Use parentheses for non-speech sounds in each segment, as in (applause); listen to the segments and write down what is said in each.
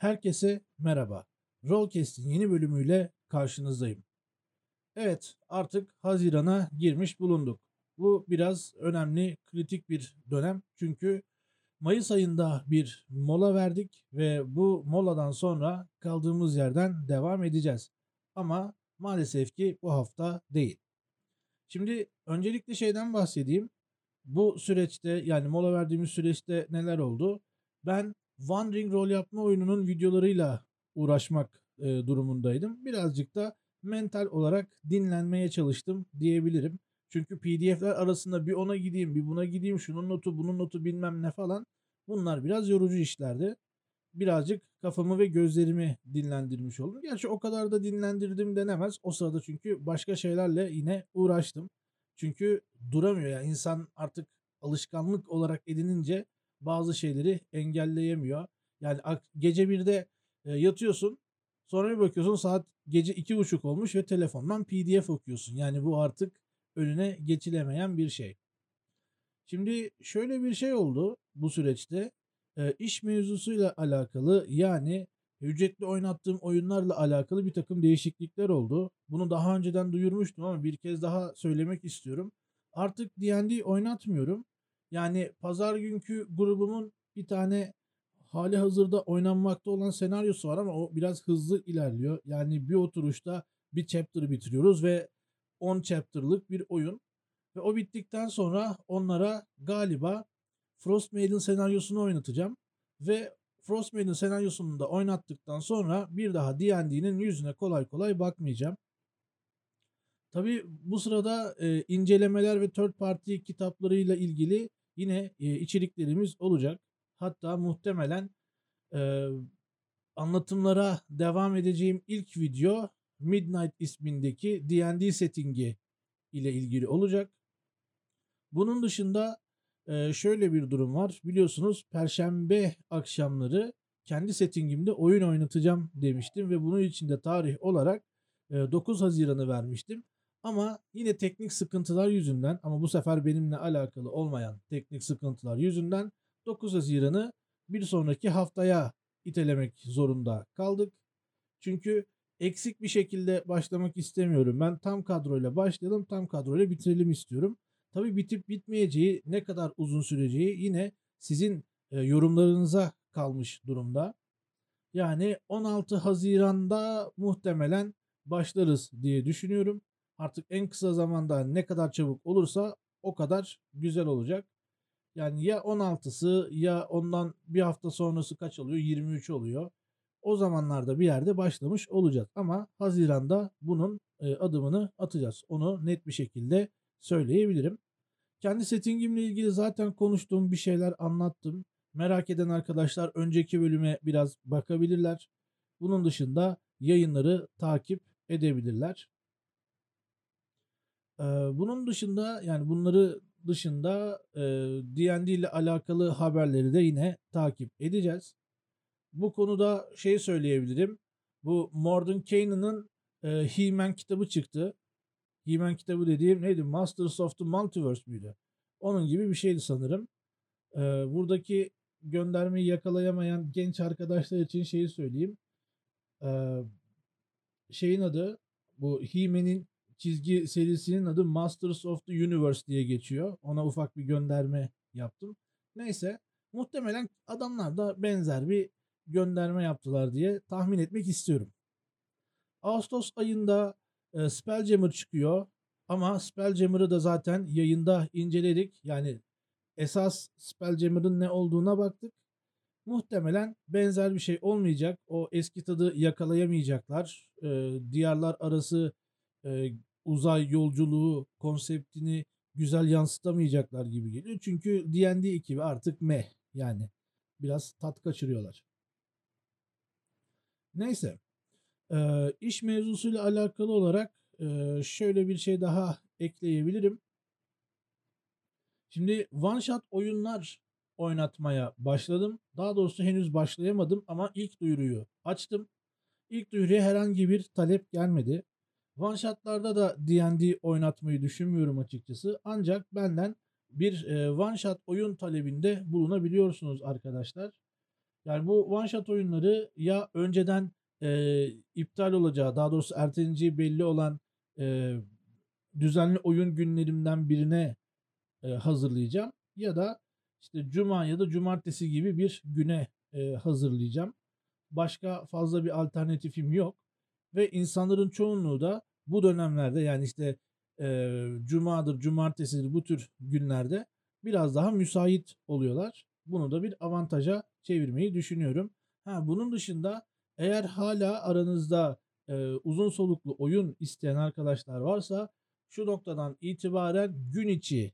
Herkese merhaba. Rollcast'in yeni bölümüyle karşınızdayım. Evet, artık Haziran'a girmiş bulunduk. Bu biraz önemli, kritik bir dönem. Çünkü Mayıs ayında bir mola verdik ve bu moladan sonra kaldığımız yerden devam edeceğiz. Ama maalesef ki bu hafta değil. Şimdi öncelikle şeyden bahsedeyim. Bu süreçte yani mola verdiğimiz süreçte neler oldu? Ben Wandering rol yapma oyununun videolarıyla uğraşmak e, durumundaydım. Birazcık da mental olarak dinlenmeye çalıştım diyebilirim. Çünkü PDF'ler arasında bir ona gideyim, bir buna gideyim, şunun notu, bunun notu bilmem ne falan. Bunlar biraz yorucu işlerdi. Birazcık kafamı ve gözlerimi dinlendirmiş oldum. Gerçi o kadar da dinlendirdim denemez. O sırada çünkü başka şeylerle yine uğraştım. Çünkü duramıyor ya. Yani insan artık alışkanlık olarak edinince bazı şeyleri engelleyemiyor. Yani gece birde e, yatıyorsun sonra bir bakıyorsun saat gece iki buçuk olmuş ve telefondan pdf okuyorsun. Yani bu artık önüne geçilemeyen bir şey. Şimdi şöyle bir şey oldu bu süreçte. E, iş mevzusuyla alakalı yani ücretli oynattığım oyunlarla alakalı bir takım değişiklikler oldu. Bunu daha önceden duyurmuştum ama bir kez daha söylemek istiyorum. Artık D&D oynatmıyorum. Yani pazar günkü grubumun bir tane hali hazırda oynanmakta olan senaryosu var ama o biraz hızlı ilerliyor. Yani bir oturuşta bir chapter bitiriyoruz ve 10 chapter'lık bir oyun. Ve o bittikten sonra onlara galiba Frostmaiden senaryosunu oynatacağım. Ve Frostmaiden senaryosunu da oynattıktan sonra bir daha D&D'nin yüzüne kolay kolay bakmayacağım. Tabi bu sırada e, incelemeler ve third party kitaplarıyla ilgili yine e, içeriklerimiz olacak. Hatta muhtemelen e, anlatımlara devam edeceğim ilk video Midnight ismindeki D&D settingi ile ilgili olacak. Bunun dışında e, şöyle bir durum var. Biliyorsunuz perşembe akşamları kendi settingimde oyun oynatacağım demiştim ve bunun için de tarih olarak e, 9 Haziran'ı vermiştim. Ama yine teknik sıkıntılar yüzünden ama bu sefer benimle alakalı olmayan teknik sıkıntılar yüzünden 9 Haziran'ı bir sonraki haftaya itelemek zorunda kaldık. Çünkü eksik bir şekilde başlamak istemiyorum. Ben tam kadroyla başlayalım, tam kadroyla bitirelim istiyorum. Tabii bitip bitmeyeceği, ne kadar uzun süreceği yine sizin e, yorumlarınıza kalmış durumda. Yani 16 Haziran'da muhtemelen başlarız diye düşünüyorum. Artık en kısa zamanda ne kadar çabuk olursa o kadar güzel olacak. Yani ya 16'sı ya ondan bir hafta sonrası kaç oluyor? 23 oluyor. O zamanlarda bir yerde başlamış olacağız. Ama Haziran'da bunun e, adımını atacağız. Onu net bir şekilde söyleyebilirim. Kendi settingimle ilgili zaten konuştuğum bir şeyler anlattım. Merak eden arkadaşlar önceki bölüme biraz bakabilirler. Bunun dışında yayınları takip edebilirler. Bunun dışında yani bunları dışında D&D ile alakalı haberleri de yine takip edeceğiz. Bu konuda şey söyleyebilirim. Bu Morden Kanan'ın He-Man kitabı çıktı. He-Man kitabı dediğim neydi? Masters of the Multiverse müydü? Onun gibi bir şeydi sanırım. Buradaki göndermeyi yakalayamayan genç arkadaşlar için şeyi söyleyeyim. Şeyin adı bu He-Man'in çizgi serisinin adı Masters of the Universe diye geçiyor. Ona ufak bir gönderme yaptım. Neyse muhtemelen adamlar da benzer bir gönderme yaptılar diye tahmin etmek istiyorum. Ağustos ayında e, Spelljammer çıkıyor. Ama Spelljammer'ı da zaten yayında inceledik. Yani esas Spelljammer'ın ne olduğuna baktık. Muhtemelen benzer bir şey olmayacak. O eski tadı yakalayamayacaklar. E, diyarlar arası e, uzay yolculuğu konseptini güzel yansıtamayacaklar gibi geliyor. Çünkü D&D ekibi artık meh yani biraz tat kaçırıyorlar. Neyse. Ee, iş mevzusuyla alakalı olarak e, şöyle bir şey daha ekleyebilirim. Şimdi one shot oyunlar oynatmaya başladım. Daha doğrusu henüz başlayamadım ama ilk duyuruyu açtım. İlk duyuruya herhangi bir talep gelmedi. One shot'larda da D&D oynatmayı düşünmüyorum açıkçası. Ancak benden bir e, one shot oyun talebinde bulunabiliyorsunuz arkadaşlar. Yani bu one shot oyunları ya önceden, eee, iptal olacağı, daha doğrusu erteleneceği belli olan, eee, düzenli oyun günlerimden birine, eee, hazırlayacağım ya da, işte, cuma ya da cumartesi gibi bir güne, eee, hazırlayacağım. Başka fazla bir alternatifim yok ve insanların çoğunluğu da bu dönemlerde, yani, işte, eee, cumadır, cumartesidir bu tür günlerde biraz daha müsait oluyorlar. Bunu da bir avantaja çevirmeyi düşünüyorum. Ha, bunun dışında eğer hâlâ aranızda, eee, uzun soluklu oyun isteyen arkadaşlar varsa şu noktadan itibaren gün içi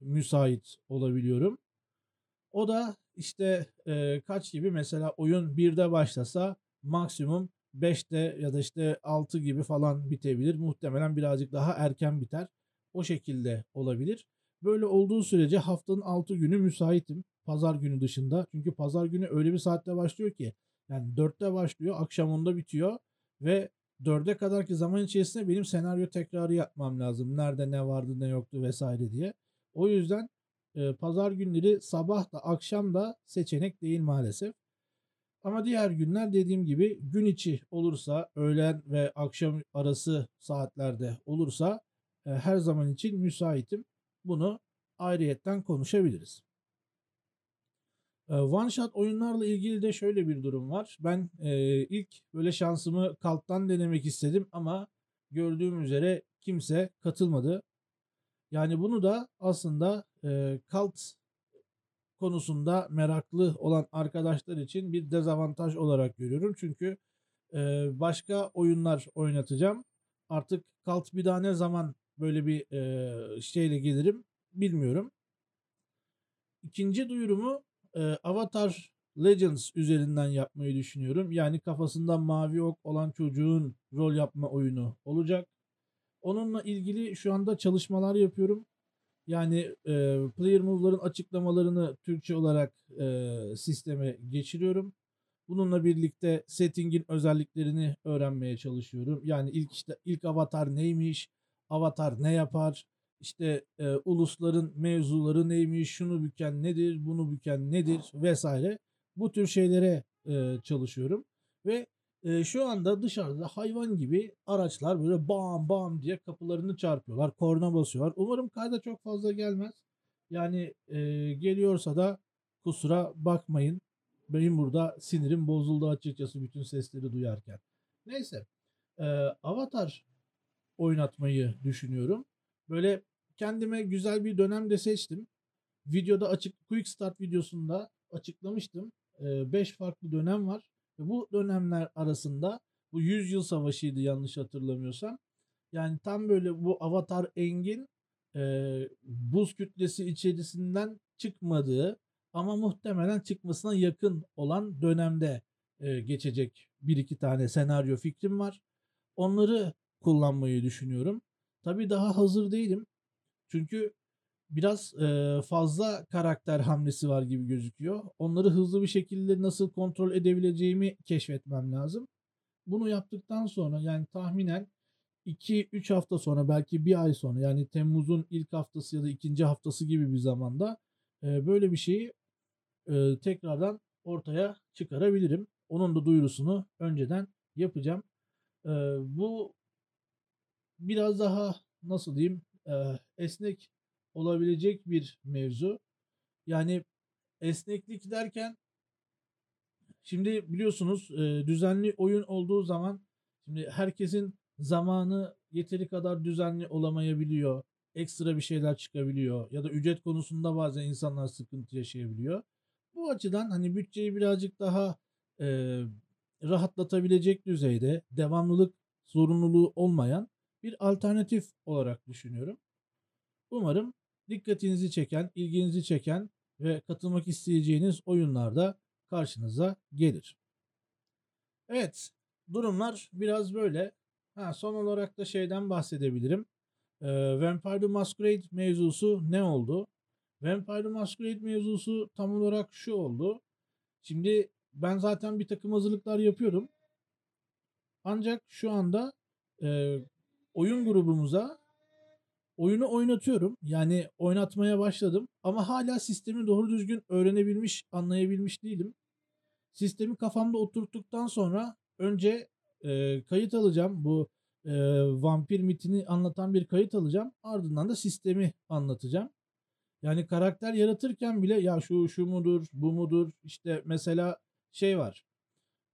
müsait olabiliyorum. O da, işte, eee, kaç gibi? Mesela oyun 13.00'de başlasa maksimum 17.00'te ya da, işte, 18.00 gibi falan bitebilir. Muhtemelen birazcık daha erken biter. O şekilde olabilir. Böyle olduğu sürece haftanın 6 günü müsaitim. Pazar günü dışında. Çünkü pazar günü öyle bir saatte başlıyor ki, yani 4'te başlıyor, akşam 10'da bitiyor ve 4'e kadarki zaman içerisinde benim senaryo tekrarı yapmam lazım. Nerede ne vardı, ne yoktu vs. diye. O yüzden, eee, pazar günleri sabah da akşam da seçenek değil maalesef. Ama diğer günler dediğim gibi gün içi olursa, öğlen ve akşam arası saatlerde olursa, eee, her zaman için müsaitim. Bunu ayrıyeten konuşabiliriz. Eee, one shot oyunlarla ilgili de şöyle bir durum var. Ben, eee, ilk böyle şansımı Cult'tan denemek istedim ama gördüğüm üzere kimse katılmadı. Yani bunu da aslında, eee, Cult konusunda meraklı olan arkadaşlar için bir dezavantaj olarak görüyorum. Çünkü, eee, başka oyunlar oynatacağım. Artık Cult bir daha ne zaman böyle bir, eee, şeyle gelirim bilmiyorum. 2'nci duyurumu, eee, Avatar Legends üzerinden yapmayı düşünüyorum. Yani kafasında mavi ok olan çocuğun rol yapma oyunu olacak. Onunla ilgili şu anda çalışmalar yapıyorum. Yani, eee, player move'ların açıklamalarını Türkçe olarak, eee, sisteme geçiriyorum. Bununla birlikte setting'in özelliklerini öğrenmeye çalışıyorum. Yani ilk, işte, ilk avatar neymiş, avatar ne yapar, işte, eee, ulusların mevzuları neymiş, şunu büken nedir, bunu büken nedir vs. Bu tür şeylere, eee, çalışıyorum ve, eee, şu anda dışarıda hayvan gibi araçlar böyle bam bam diye kapılarını çarpıyorlar, korna basıyorlar. Umarım kayda çok fazla gelmez. Yani, eee, geliyorsa da kusura bakmayın. Benim burada sinirim bozuldu açıkçası bütün sesleri duyarken. Neyse, eee, Avatar oynatmayı düşünüyorum. Böyle kendime güzel bir dönem de seçtim. Videoda açık quick start videosunda açıklamıştım. Eee, 5 farklı dönem var ve bu dönemler arasında bu 100 Yıl Savaşı'ydı yanlış hatırlamıyorsam. Yani tam böyle bu Avatar Aang'in, eee, buz kütlesi içerisinden çıkmadığı ama muhtemelen çıkmasına yakın olan dönemde, eee, geçecek 1-2 tane senaryo fikrim var. Onları kullanmayı düşünüyorum. Tabii daha hazır değilim. Çünkü biraz, eee, fazla karakter hamlesi var gibi gözüküyor. Onları hızlı bir şekilde nasıl kontrol edebileceğimi keşfetmem lazım. Bunu yaptıktan sonra, yani tahminen 2-3 hafta sonra, belki 1 ay sonra, yani temmuzun ilk haftası ya da 2'nci haftası gibi bir zamanda, eee, böyle bir şeyi, eee, tekrardan ortaya çıkarabilirim. Onun da duyurusunu önceden yapacağım. Eee, bu biraz daha nasıl diyeyim, eee, esnek olabilecek bir mevzu. Yani esneklik derken şimdi biliyorsunuz, eee, düzenli oyun olduğu zaman şimdi herkesin zamanı yeteri kadar düzenli olamayabiliyor. Ekstra bir şeyler çıkabiliyor ya da ücret konusunda bazen insanlar sıkıntı yaşayabiliyor. Bu açıdan, hani, bütçeyi birazcık daha, eee, rahatlatabilecek düzeyde, devamlılık zorunluluğu olmayan bir alternatif olarak düşünüyorum. Umarım dikkatinizi çeken, ilginizi çeken ve katılmak isteyeceğiniz oyunlar da karşınıza gelir. Evet, durumlar biraz böyle. Ha, son olarak da şeyden bahsedebilirim. Eee, Vampire the Masquerade mevzusu ne oldu? Vampire the Masquerade mevzusu tam olarak şu oldu. Şimdi ben zaten birtakım hazırlıklar yapıyorum. Ancak şu anda, eee, oyun grubumuza oyunu oynatıyorum. Yani oynatmaya başladım ama hâlâ sistemi doğru düzgün öğrenebilmiş, anlayabilmiş değilim. sistemi kafamda oturttuktan sonra önce e, kayıt alacağım. Bu e, vampir mitini anlatan bir kayıt alacağım. Ardından da sistemi anlatacağım. Yani karakter yaratırken bile ya şu şu mudur, bu mudur? İşte mesela şey var.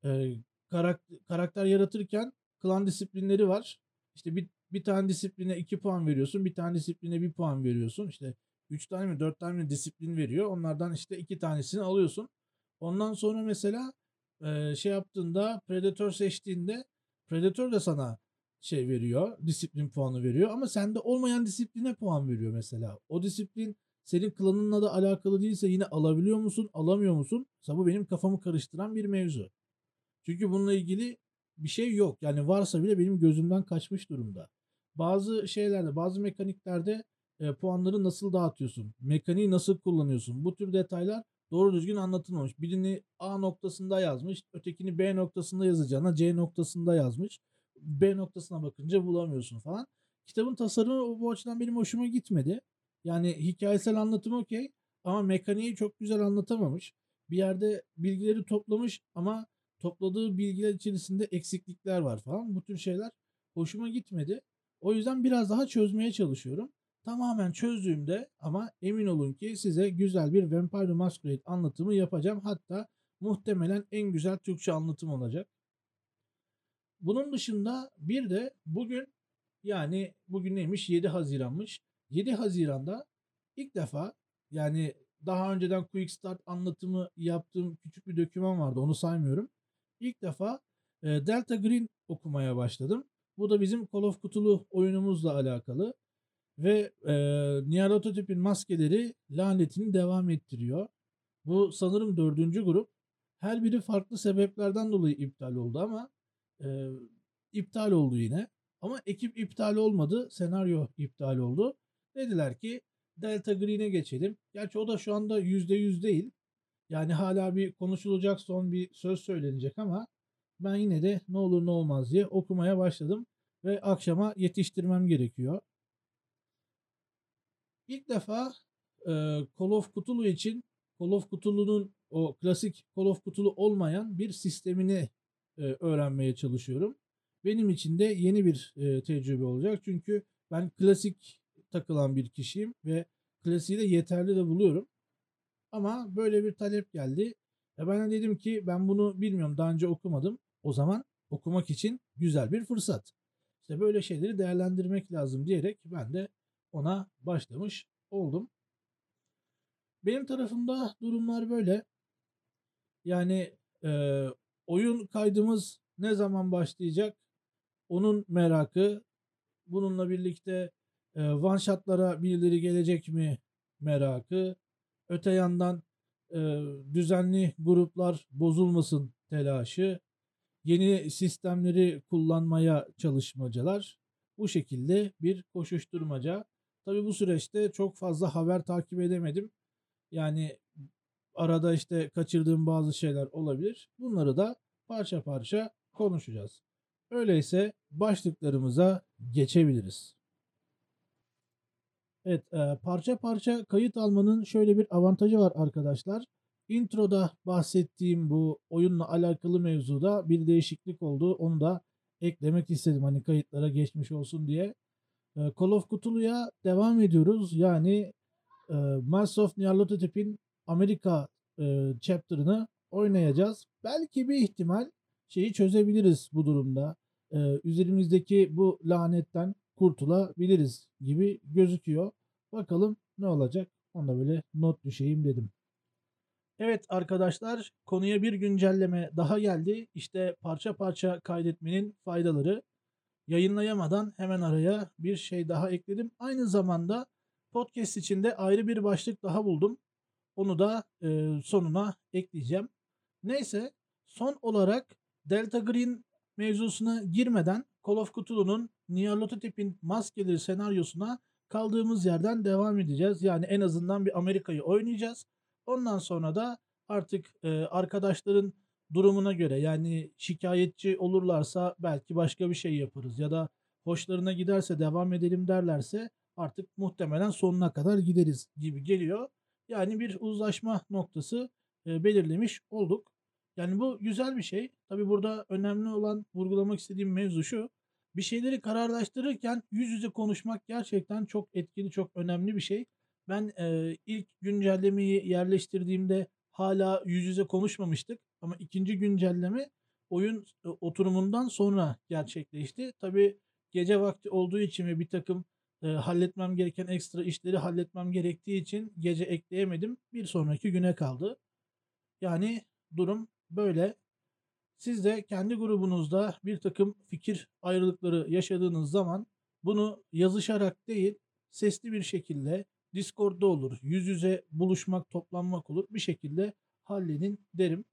E, karakter, karakter yaratırken klan disiplinleri var. İşte bir, bir tane disipline 2 puan veriyorsun. Bir tane disipline 1 puan veriyorsun. İşte 3 tane mi 4 tane mi disiplin veriyor. Onlardan işte 2 tanesini alıyorsun. Ondan sonra mesela şey yaptığında Predator seçtiğinde Predator da sana şey veriyor. Disiplin puanı veriyor. Ama sende olmayan disipline puan veriyor mesela. O disiplin senin klanınla da alakalı değilse yine alabiliyor musun, alamıyor musun? Mesela bu benim kafamı karıştıran bir mevzu. Çünkü bununla ilgili bir şey yok. Yani varsa bile benim gözümden kaçmış durumda. Bazı şeylerde, bazı mekaniklerde e, puanları nasıl dağıtıyorsun? Mekaniği nasıl kullanıyorsun? Bu tür detaylar doğru düzgün anlatılmamış. Birini A noktasında yazmış, ötekini B noktasında yazacağına C noktasında yazmış. B noktasına bakınca bulamıyorsun falan. Kitabın tasarımı bu açıdan benim hoşuma gitmedi. Yani hikayesel anlatım okey ama mekaniği çok güzel anlatamamış. Bir yerde bilgileri toplamış ama topladığı bilgiler içerisinde eksiklikler var falan. Bu tür şeyler hoşuma gitmedi. O yüzden biraz daha çözmeye çalışıyorum. Tamamen çözdüğümde ama emin olun ki size güzel bir Vampire Masquerade anlatımı yapacağım. Hatta muhtemelen en güzel Türkçe anlatım olacak. Bunun dışında bir de bugün yani bugün neymiş 7 Haziran'mış. 7 Haziran'da ilk defa yani daha önceden Quick Start anlatımı yaptığım küçük bir doküman vardı onu saymıyorum. İlk defa Delta Green okumaya başladım. Bu da bizim Call of Cthulhu oyunumuzla alakalı. Ve e, Nyarlathotep'in maskeleri lanetini devam ettiriyor. Bu sanırım dördüncü grup. Her biri farklı sebeplerden dolayı iptal oldu ama e, iptal oldu yine. Ama ekip iptal olmadı. Senaryo iptal oldu. Dediler ki Delta Green'e geçelim. Gerçi o da şu anda %100 değil. Yani hala bir konuşulacak son bir söz söylenecek ama ben yine de ne olur ne olmaz diye okumaya başladım ve akşama yetiştirmem gerekiyor. İlk defa e, Call of Cthulhu için Call of Cthulhu'nun o klasik Call of Cthulhu olmayan bir sistemini e, öğrenmeye çalışıyorum. Benim için de yeni bir e, tecrübe olacak. Çünkü ben klasik takılan bir kişiyim ve klasiği de yeterli de buluyorum. Ama böyle bir talep geldi. E ben de dedim ki ben bunu bilmiyorum daha önce okumadım. O zaman okumak için güzel bir fırsat. İşte böyle şeyleri değerlendirmek lazım diyerek ben de ona başlamış oldum. Benim tarafımda durumlar böyle. Yani e, oyun kaydımız ne zaman başlayacak? Onun merakı. Bununla birlikte e, one shot'lara birileri gelecek mi merakı. Öte yandan e, düzenli gruplar bozulmasın telaşı. Yeni sistemleri kullanmaya çalışmacalar. Bu şekilde bir koşuşturmaca. Tabii bu süreçte çok fazla haber takip edemedim. Yani arada işte kaçırdığım bazı şeyler olabilir. Bunları da parça parça konuşacağız. Öyleyse başlıklarımıza geçebiliriz. Evet, e, parça parça kayıt almanın şöyle bir avantajı var arkadaşlar. Introda bahsettiğim bu oyunla alakalı mevzuda bir değişiklik oldu. Onu da eklemek istedim hani kayıtlara geçmiş olsun diye. E, Call of Cthulhu'ya devam ediyoruz. Yani e, Mass of Nyarlathotep'in Amerika e, chapter'ını oynayacağız. Belki bir ihtimal şeyi çözebiliriz bu durumda. E, üzerimizdeki bu lanetten kurtulabiliriz gibi gözüküyor. Bakalım ne olacak? Onda böyle not düşeyim dedim. Evet arkadaşlar konuya bir güncelleme daha geldi. İşte parça parça kaydetmenin faydaları. Yayınlayamadan hemen araya bir şey daha ekledim. Aynı zamanda podcast içinde ayrı bir başlık daha buldum. Onu da e, sonuna ekleyeceğim. Neyse son olarak Delta Green mevzusuna girmeden Call of Cthulhu'nun Nyarlathotep'in maskeleri senaryosuna kaldığımız yerden devam edeceğiz. Yani en azından bir Amerika'yı oynayacağız. Ondan sonra da artık e, arkadaşların durumuna göre yani şikayetçi olurlarsa belki başka bir şey yaparız ya da hoşlarına giderse devam edelim derlerse artık muhtemelen sonuna kadar gideriz gibi geliyor. Yani bir uzlaşma noktası e, belirlemiş olduk. Yani bu güzel bir şey. Tabii burada önemli olan vurgulamak istediğim mevzu şu. Bir şeyleri kararlaştırırken yüz yüze konuşmak gerçekten çok etkili, çok önemli bir şey. Ben eee, ilk güncellemeyi yerleştirdiğimde hala yüz yüze konuşmamıştık. Ama ikinci güncelleme oyun e, oturumundan sonra gerçekleşti. Tabii gece vakti olduğu için ve bir takım e, halletmem gereken ekstra işleri halletmem gerektiği için gece ekleyemedim. Bir sonraki güne kaldı. Yani durum böyle. Siz de kendi grubunuzda bir takım fikir ayrılıkları yaşadığınız zaman bunu yazışarak değil, sesli bir şekilde Discord'da olur, yüz yüze buluşmak, toplanmak olur. Bir şekilde halledin derim.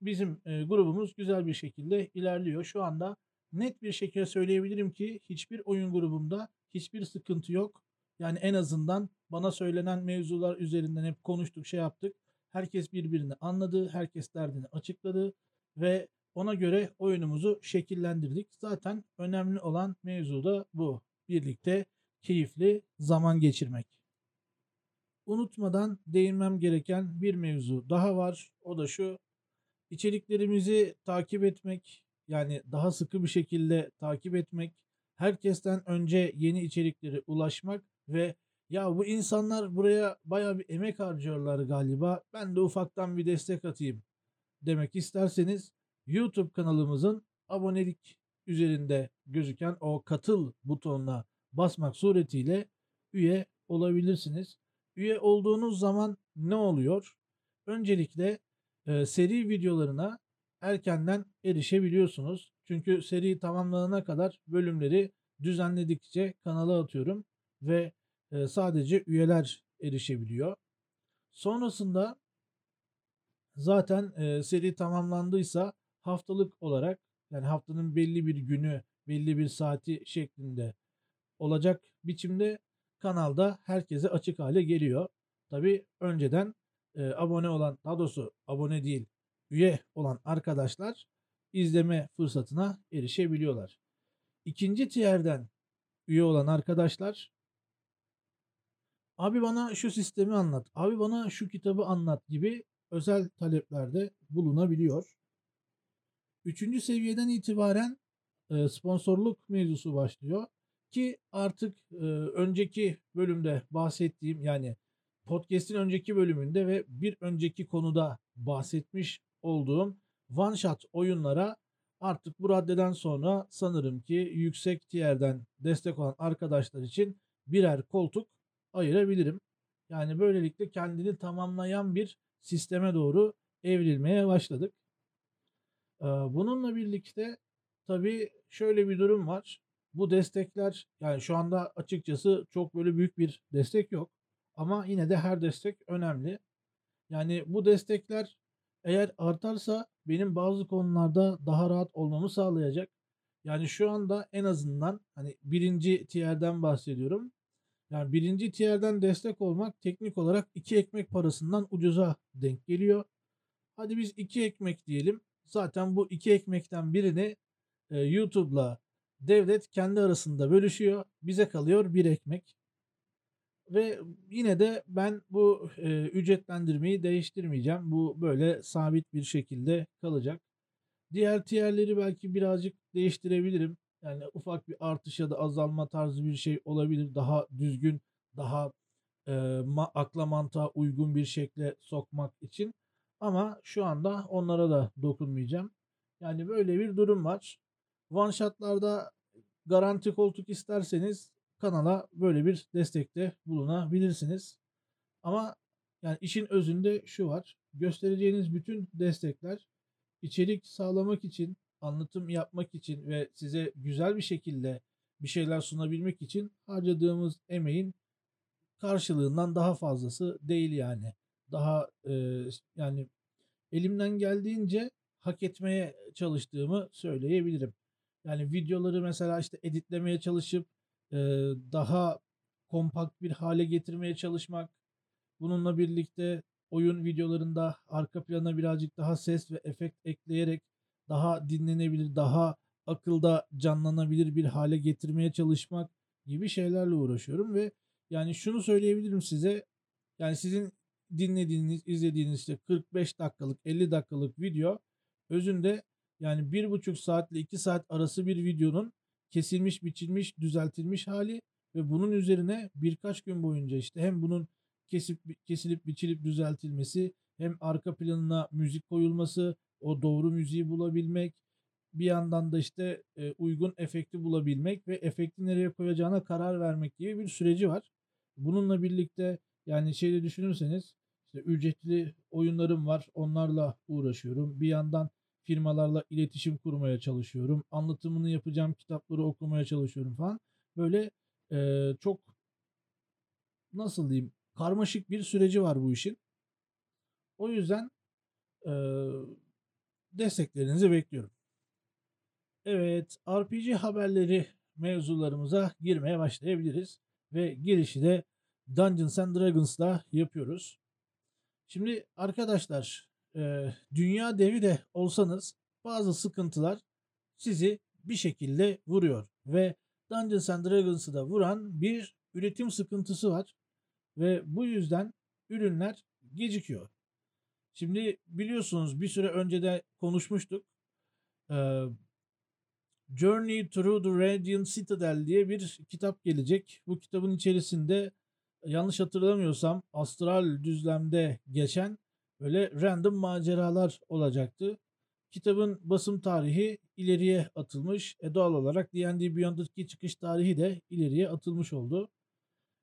Bizim e, grubumuz güzel bir şekilde ilerliyor. Şu anda net bir şekilde söyleyebilirim ki hiçbir oyun grubumda hiçbir sıkıntı yok. Yani en azından bana söylenen mevzular üzerinden hep konuştuk, şey yaptık. Herkes birbirini anladı, herkes derdini açıkladı ve ona göre oyunumuzu şekillendirdik. Zaten önemli olan mevzu da bu. Birlikte keyifli zaman geçirmek. Unutmadan değinmem gereken bir mevzu daha var. O da şu. İçeriklerimizi takip etmek, yani daha sıkı bir şekilde takip etmek, herkesten önce yeni içeriklere ulaşmak ve ya bu insanlar buraya bayağı bir emek harcıyorlar galiba. Ben de ufaktan bir destek atayım demek isterseniz YouTube kanalımızın abonelik üzerinde gözüken o katıl butonuna basmak suretiyle üye olabilirsiniz. Üye olduğunuz zaman ne oluyor? Öncelikle e, seri videolarına erkenden erişebiliyorsunuz. Çünkü seri tamamlanana kadar bölümleri düzenledikçe kanala atıyorum ve e, sadece üyeler erişebiliyor. Sonrasında zaten e, seri tamamlandıysa haftalık olarak yani haftanın belli bir günü, belli bir saati şeklinde olacak biçimde kanalda herkese açık hale geliyor. Tabi önceden e, abone olan, daha doğrusu abone değil, üye olan arkadaşlar izleme fırsatına erişebiliyorlar. İkinci tierden üye olan arkadaşlar abi bana şu sistemi anlat, abi bana şu kitabı anlat gibi özel taleplerde bulunabiliyor. Üçüncü seviyeden itibaren e, sponsorluk mevzusu başlıyor ki artık e, önceki bölümde bahsettiğim yani podcast'in önceki bölümünde ve bir önceki konuda bahsetmiş olduğum one shot oyunlara artık bu raddeden sonra sanırım ki yüksek tierden destek olan arkadaşlar için birer koltuk ayırabilirim. Yani böylelikle kendini tamamlayan bir sisteme doğru evrilmeye başladık. Bununla birlikte tabii şöyle bir durum var. Bu destekler yani şu anda açıkçası çok böyle büyük bir destek yok. Ama yine de her destek önemli. Yani bu destekler eğer artarsa benim bazı konularda daha rahat olmamı sağlayacak. Yani şu anda en azından hani birinci tierden bahsediyorum. Yani birinci tierden destek olmak teknik olarak iki ekmek parasından ucuza denk geliyor. Hadi biz iki ekmek diyelim. Zaten bu iki ekmekten birini e, YouTube'la devlet kendi arasında bölüşüyor. Bize kalıyor bir ekmek. Ve yine de ben bu e, ücretlendirmeyi değiştirmeyeceğim. Bu böyle sabit bir şekilde kalacak. Diğer tierleri belki birazcık değiştirebilirim. Yani ufak bir artış ya da azalma tarzı bir şey olabilir. Daha düzgün, daha e, ma akla mantığa uygun bir şekle sokmak için. Ama şu anda onlara da dokunmayacağım. Yani böyle bir durum var. One shot'larda garanti koltuk isterseniz kanala böyle bir destekte bulunabilirsiniz. Ama yani işin özünde şu var. Göstereceğiniz bütün destekler içerik sağlamak için, anlatım yapmak için ve size güzel bir şekilde bir şeyler sunabilmek için harcadığımız emeğin karşılığından daha fazlası değil yani. Daha e, yani elimden geldiğince hak etmeye çalıştığımı söyleyebilirim. Yani videoları mesela işte editlemeye çalışıp e, daha kompakt bir hale getirmeye çalışmak. Bununla birlikte oyun videolarında arka plana birazcık daha ses ve efekt ekleyerek daha dinlenebilir, daha akılda canlanabilir bir hale getirmeye çalışmak gibi şeylerle uğraşıyorum ve yani şunu söyleyebilirim size. Yani sizin dinlediğiniz, izlediğiniz işte 45 dakikalık, 50 dakikalık video özünde yani 1,5 saatle 2 saat arası bir videonun kesilmiş, biçilmiş, düzeltilmiş hali ve bunun üzerine birkaç gün boyunca işte hem bunun kesip kesilip biçilip düzeltilmesi hem arka planına müzik koyulması, o doğru müziği bulabilmek, bir yandan da işte e, uygun efekti bulabilmek ve efekti nereye koyacağına karar vermek gibi bir süreci var. Bununla birlikte yani şeyde düşünürseniz işte ücretli oyunlarım var. Onlarla uğraşıyorum. Bir yandan firmalarla iletişim kurmaya çalışıyorum. Anlatımını yapacağım kitapları okumaya çalışıyorum falan. Böyle e, çok nasıl diyeyim karmaşık bir süreci var bu işin. O yüzden e, desteklerinizi bekliyorum. Evet, RPG haberleri mevzularımıza girmeye başlayabiliriz. Ve girişi de Dungeons and Dragons'la yapıyoruz. Şimdi arkadaşlar, dünya devi de olsanız bazı sıkıntılar sizi bir şekilde vuruyor. Ve Dungeons and Dragons'ı da vuran bir üretim sıkıntısı var. Ve bu yüzden ürünler gecikiyor. Şimdi biliyorsunuz bir süre önce de konuşmuştuk. Journey Through the Radiant Citadel diye bir kitap gelecek. Bu kitabın içerisinde yanlış hatırlamıyorsam astral düzlemde geçen böyle random maceralar olacaktı. Kitabın basım tarihi ileriye atılmış. E doğal olarak D&D Beyond'daki çıkış tarihi de ileriye atılmış oldu.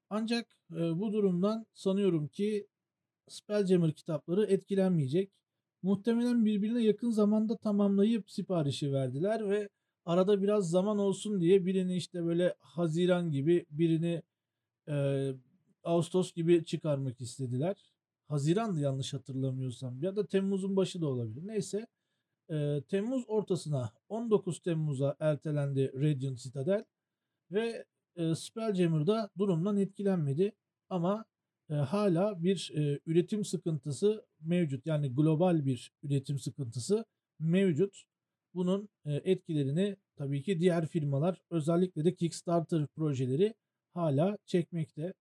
Ancak e, bu durumdan sanıyorum ki Spelljammer kitapları etkilenmeyecek. Muhtemelen birbirine yakın zamanda tamamlayıp siparişi verdiler ve arada biraz zaman olsun diye birini işte böyle Haziran gibi birini e, Ağustos gibi çıkarmak istediler. Haziran'dı yanlış hatırlamıyorsam ya da Temmuz'un başı da olabilir. Neyse e, Temmuz ortasına 19 Temmuz'a ertelendi Radiant Citadel ve e, Spelljammer'da durumdan etkilenmedi ama e, hala bir e, üretim sıkıntısı mevcut. Yani global bir üretim sıkıntısı mevcut. Bunun e, etkilerini tabii ki diğer firmalar özellikle de Kickstarter projeleri hala çekmekte.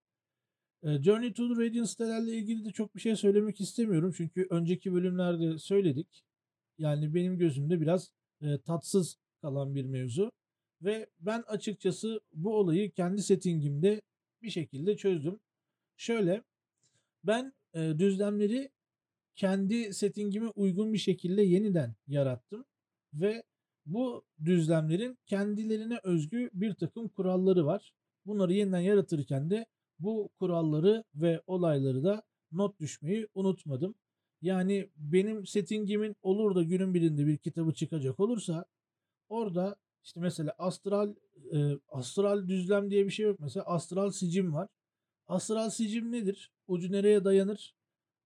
E, Journey to the Radiant sitelerle ilgili de çok bir şey söylemek istemiyorum. Çünkü önceki bölümlerde söyledik. Yani benim gözümde biraz e, tatsız kalan bir mevzu. Ve ben açıkçası bu olayı kendi settingimde bir şekilde çözdüm. Şöyle ben e, düzlemleri kendi settingime uygun bir şekilde yeniden yarattım ve bu düzlemlerin kendilerine özgü bir takım kuralları var. Bunları yeniden yaratırken de bu kuralları ve olayları da not düşmeyi unutmadım. Yani benim settingimin olur da günün birinde bir kitabı çıkacak olursa orada işte mesela astral e, astral düzlem diye bir şey yok. Mesela astral sicim var. Astral sicim nedir? Ucu nereye dayanır?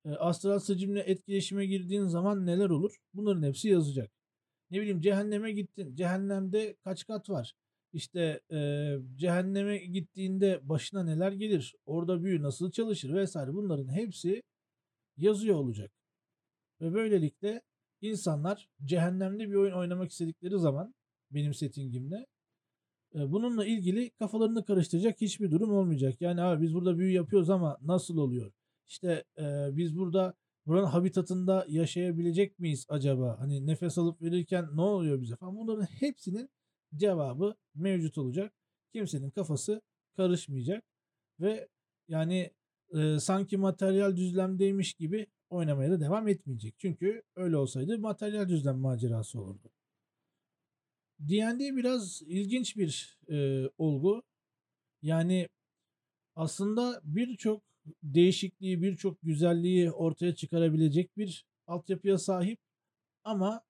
E, astral sicimle etkileşime girdiğin zaman neler olur? Bunların hepsi yazacak. Ne bileyim cehenneme gittin. Cehennemde kaç kat var? İşte e, cehenneme gittiğinde başına neler gelir? Orada büyü nasıl çalışır vesaire bunların hepsi yazıyor olacak. Ve böylelikle insanlar cehennemde bir oyun oynamak istedikleri zaman benim settingimde bununla ilgili kafalarını karıştıracak hiçbir durum olmayacak. Yani abi biz burada büyü yapıyoruz ama nasıl oluyor? İşte e, biz burada buranın habitatında yaşayabilecek miyiz acaba? Hani nefes alıp verirken ne oluyor bize falan. Bunların hepsinin cevabı mevcut olacak. Kimsenin kafası karışmayacak ve yani e, sanki materyal düzlemdeymiş gibi oynamaya da devam etmeyecek. Çünkü öyle olsaydı materyal düzlem macerası olurdu. D&D biraz ilginç bir e, olgu. Yani aslında birçok değişikliği, birçok güzelliği ortaya çıkarabilecek bir altyapıya sahip ama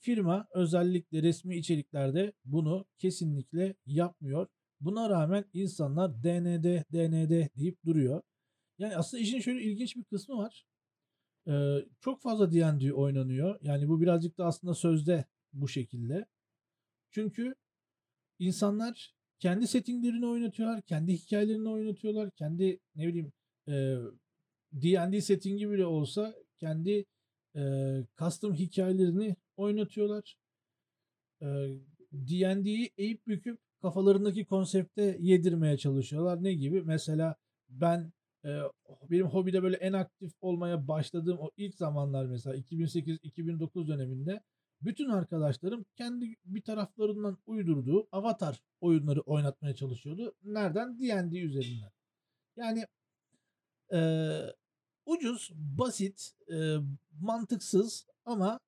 firma özellikle resmi içeriklerde bunu kesinlikle yapmıyor. Buna rağmen insanlar DND, DND deyip duruyor. Yani aslında işin şöyle ilginç bir kısmı var. Ee, çok fazla D&D oynanıyor. Yani bu birazcık da aslında sözde bu şekilde. Çünkü insanlar kendi settinglerini oynatıyorlar, kendi hikayelerini oynatıyorlar, kendi ne bileyim e, D&D settingi bile olsa kendi e, custom hikayelerini oynatıyorlar. E, D&D'yi eğip büküp kafalarındaki konsepte yedirmeye çalışıyorlar. Ne gibi? Mesela ben e, benim hobide böyle en aktif olmaya başladığım o ilk zamanlar mesela 2008-2009 döneminde bütün arkadaşlarım kendi bir taraflarından uydurduğu avatar oyunları oynatmaya çalışıyordu. Nereden? D&D üzerinden. Yani eee, ucuz, basit, eee, mantıksız ama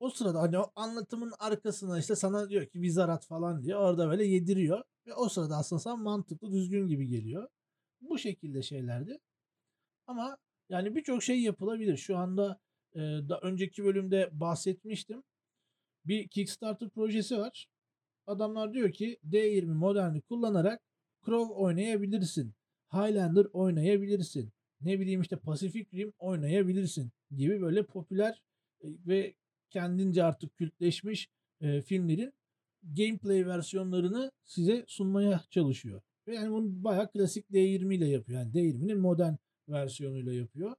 o sırada hani o anlatımın arkasına işte sana diyor ki vizarat falan diye orada böyle yediriyor ve o sırada aslında sana mantıklı, düzgün gibi geliyor. Bu şekilde şeylerdi. Ama yani birçok şey yapılabilir. Şu anda e, da önceki bölümde bahsetmiştim. Bir Kickstarter projesi var. Adamlar diyor ki D20 moderni kullanarak Crow oynayabilirsin. Highlander oynayabilirsin. Ne bileyim işte Pacific Rim oynayabilirsin gibi böyle popüler ve kendince artık kültleşmiş e, filmlerin gameplay versiyonlarını size sunmaya çalışıyor. Yani bunu bayağı klasik D20 ile yapıyor. Yani D20'nin modern versiyonuyla yapıyor.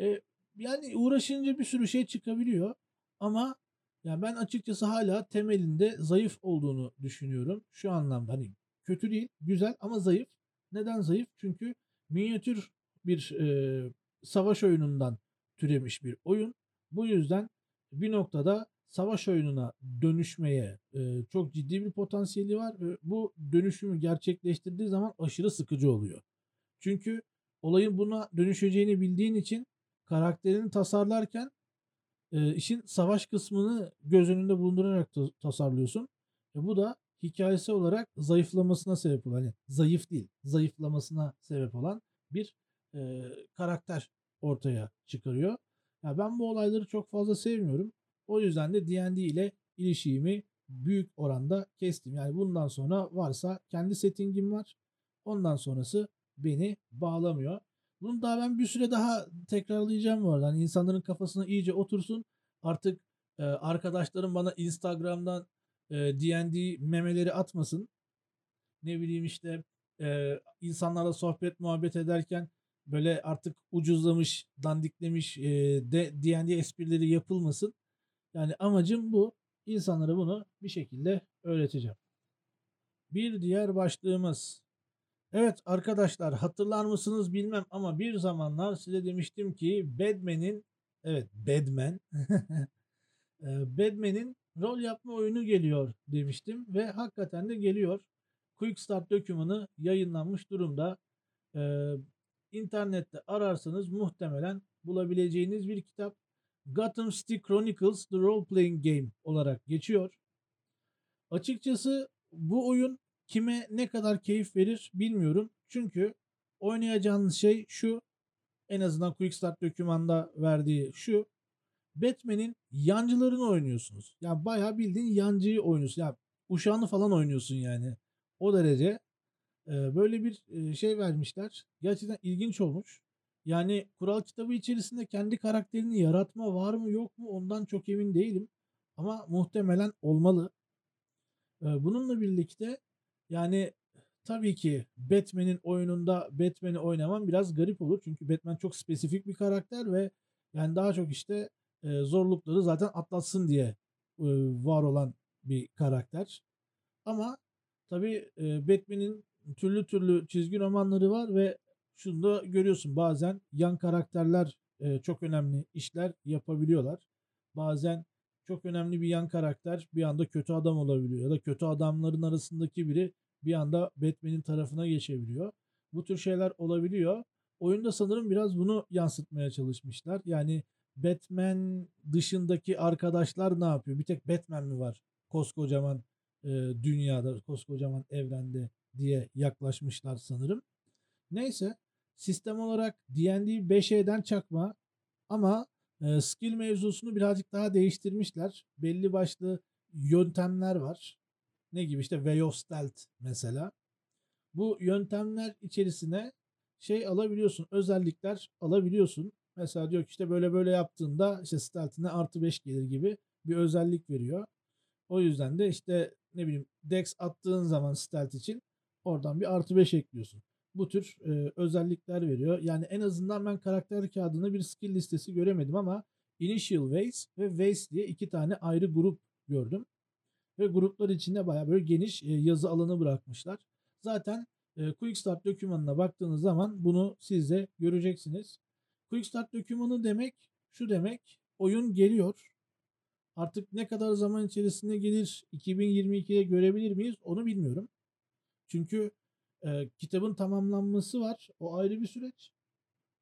E, yani uğraşınca bir sürü şey çıkabiliyor. Ama ya ben açıkçası hala temelinde zayıf olduğunu düşünüyorum. Şu anlamda hani kötü değil, güzel ama zayıf. Neden zayıf? Çünkü minyatür bir e, savaş oyunundan türemiş bir oyun. Bu yüzden bir noktada savaş oyununa dönüşmeye e, çok ciddi bir potansiyeli var ve bu dönüşümü gerçekleştirdiği zaman aşırı sıkıcı oluyor. Çünkü olayın buna dönüşeceğini bildiğin için karakterini tasarlarken e, işin savaş kısmını göz önünde bulundurarak ta- tasarlıyorsun. E, bu da hikayesi olarak zayıflamasına sebep olan, hani zayıf değil, zayıflamasına sebep olan bir e, karakter ortaya çıkarıyor. Ya ben bu olayları çok fazla sevmiyorum. O yüzden de D&D ile ilişiğimi büyük oranda kestim. Yani bundan sonra varsa kendi settingim var. Ondan sonrası beni bağlamıyor. Bunu daha ben bir süre daha tekrarlayacağım bu arada. Hani insanların kafasına iyice otursun. Artık e, arkadaşlarım bana Instagram'dan e, D&D memeleri atmasın. Ne bileyim işte e, insanlarla sohbet muhabbet ederken böyle artık ucuzlamış, dandiklemiş e, de D&D esprileri yapılmasın. Yani amacım bu. İnsanlara bunu bir şekilde öğreteceğim. Bir diğer başlığımız. Evet arkadaşlar hatırlar mısınız bilmem ama bir zamanlar size demiştim ki Batman'in evet Batman (laughs) e, Batman'in rol yapma oyunu geliyor demiştim ve hakikaten de geliyor. Quick Start dokümanı yayınlanmış durumda. İnternette ararsanız muhtemelen bulabileceğiniz bir kitap. Gotham City Chronicles The Role Playing Game olarak geçiyor. Açıkçası bu oyun kime ne kadar keyif verir bilmiyorum. Çünkü oynayacağınız şey şu. En azından Quick Start dokümanda verdiği şu. Batman'in yancılarını oynuyorsunuz. Ya yani bayağı bildiğin yancıyı oynuyorsun. Ya yani uşağını falan oynuyorsun yani. O derece böyle bir şey vermişler. Gerçekten ilginç olmuş. Yani kural kitabı içerisinde kendi karakterini yaratma var mı yok mu ondan çok emin değilim. Ama muhtemelen olmalı. Bununla birlikte yani tabii ki Batman'in oyununda Batman'i oynamam biraz garip olur. Çünkü Batman çok spesifik bir karakter ve yani daha çok işte zorlukları zaten atlatsın diye var olan bir karakter. Ama tabii Batman'in türlü türlü çizgi romanları var ve şunu da görüyorsun bazen yan karakterler e, çok önemli işler yapabiliyorlar. Bazen çok önemli bir yan karakter bir anda kötü adam olabiliyor ya da kötü adamların arasındaki biri bir anda Batman'in tarafına geçebiliyor. Bu tür şeyler olabiliyor. Oyunda sanırım biraz bunu yansıtmaya çalışmışlar. Yani Batman dışındaki arkadaşlar ne yapıyor? Bir tek Batman mi var koskocaman e, dünyada, koskocaman evrende diye yaklaşmışlar sanırım. Neyse sistem olarak D&D 5E'den çakma ama e, skill mevzusunu birazcık daha değiştirmişler. Belli başlı yöntemler var. Ne gibi işte Way of Stealth mesela. Bu yöntemler içerisine şey alabiliyorsun, özellikler alabiliyorsun. Mesela diyor ki işte böyle böyle yaptığında işte stealth'ine artı 5 gelir gibi bir özellik veriyor. O yüzden de işte ne bileyim dex attığın zaman stealth için oradan bir artı 5 ekliyorsun. Bu tür e, özellikler veriyor. Yani en azından ben karakter kağıdında bir skill listesi göremedim ama Initial Ways ve Ways diye iki tane ayrı grup gördüm. Ve gruplar içinde baya böyle geniş e, yazı alanı bırakmışlar. Zaten e, Quick dokümanına baktığınız zaman bunu siz de göreceksiniz. Quick dokümanı demek şu demek oyun geliyor. Artık ne kadar zaman içerisinde gelir 2022'de görebilir miyiz onu bilmiyorum. Çünkü e, kitabın tamamlanması var. O ayrı bir süreç.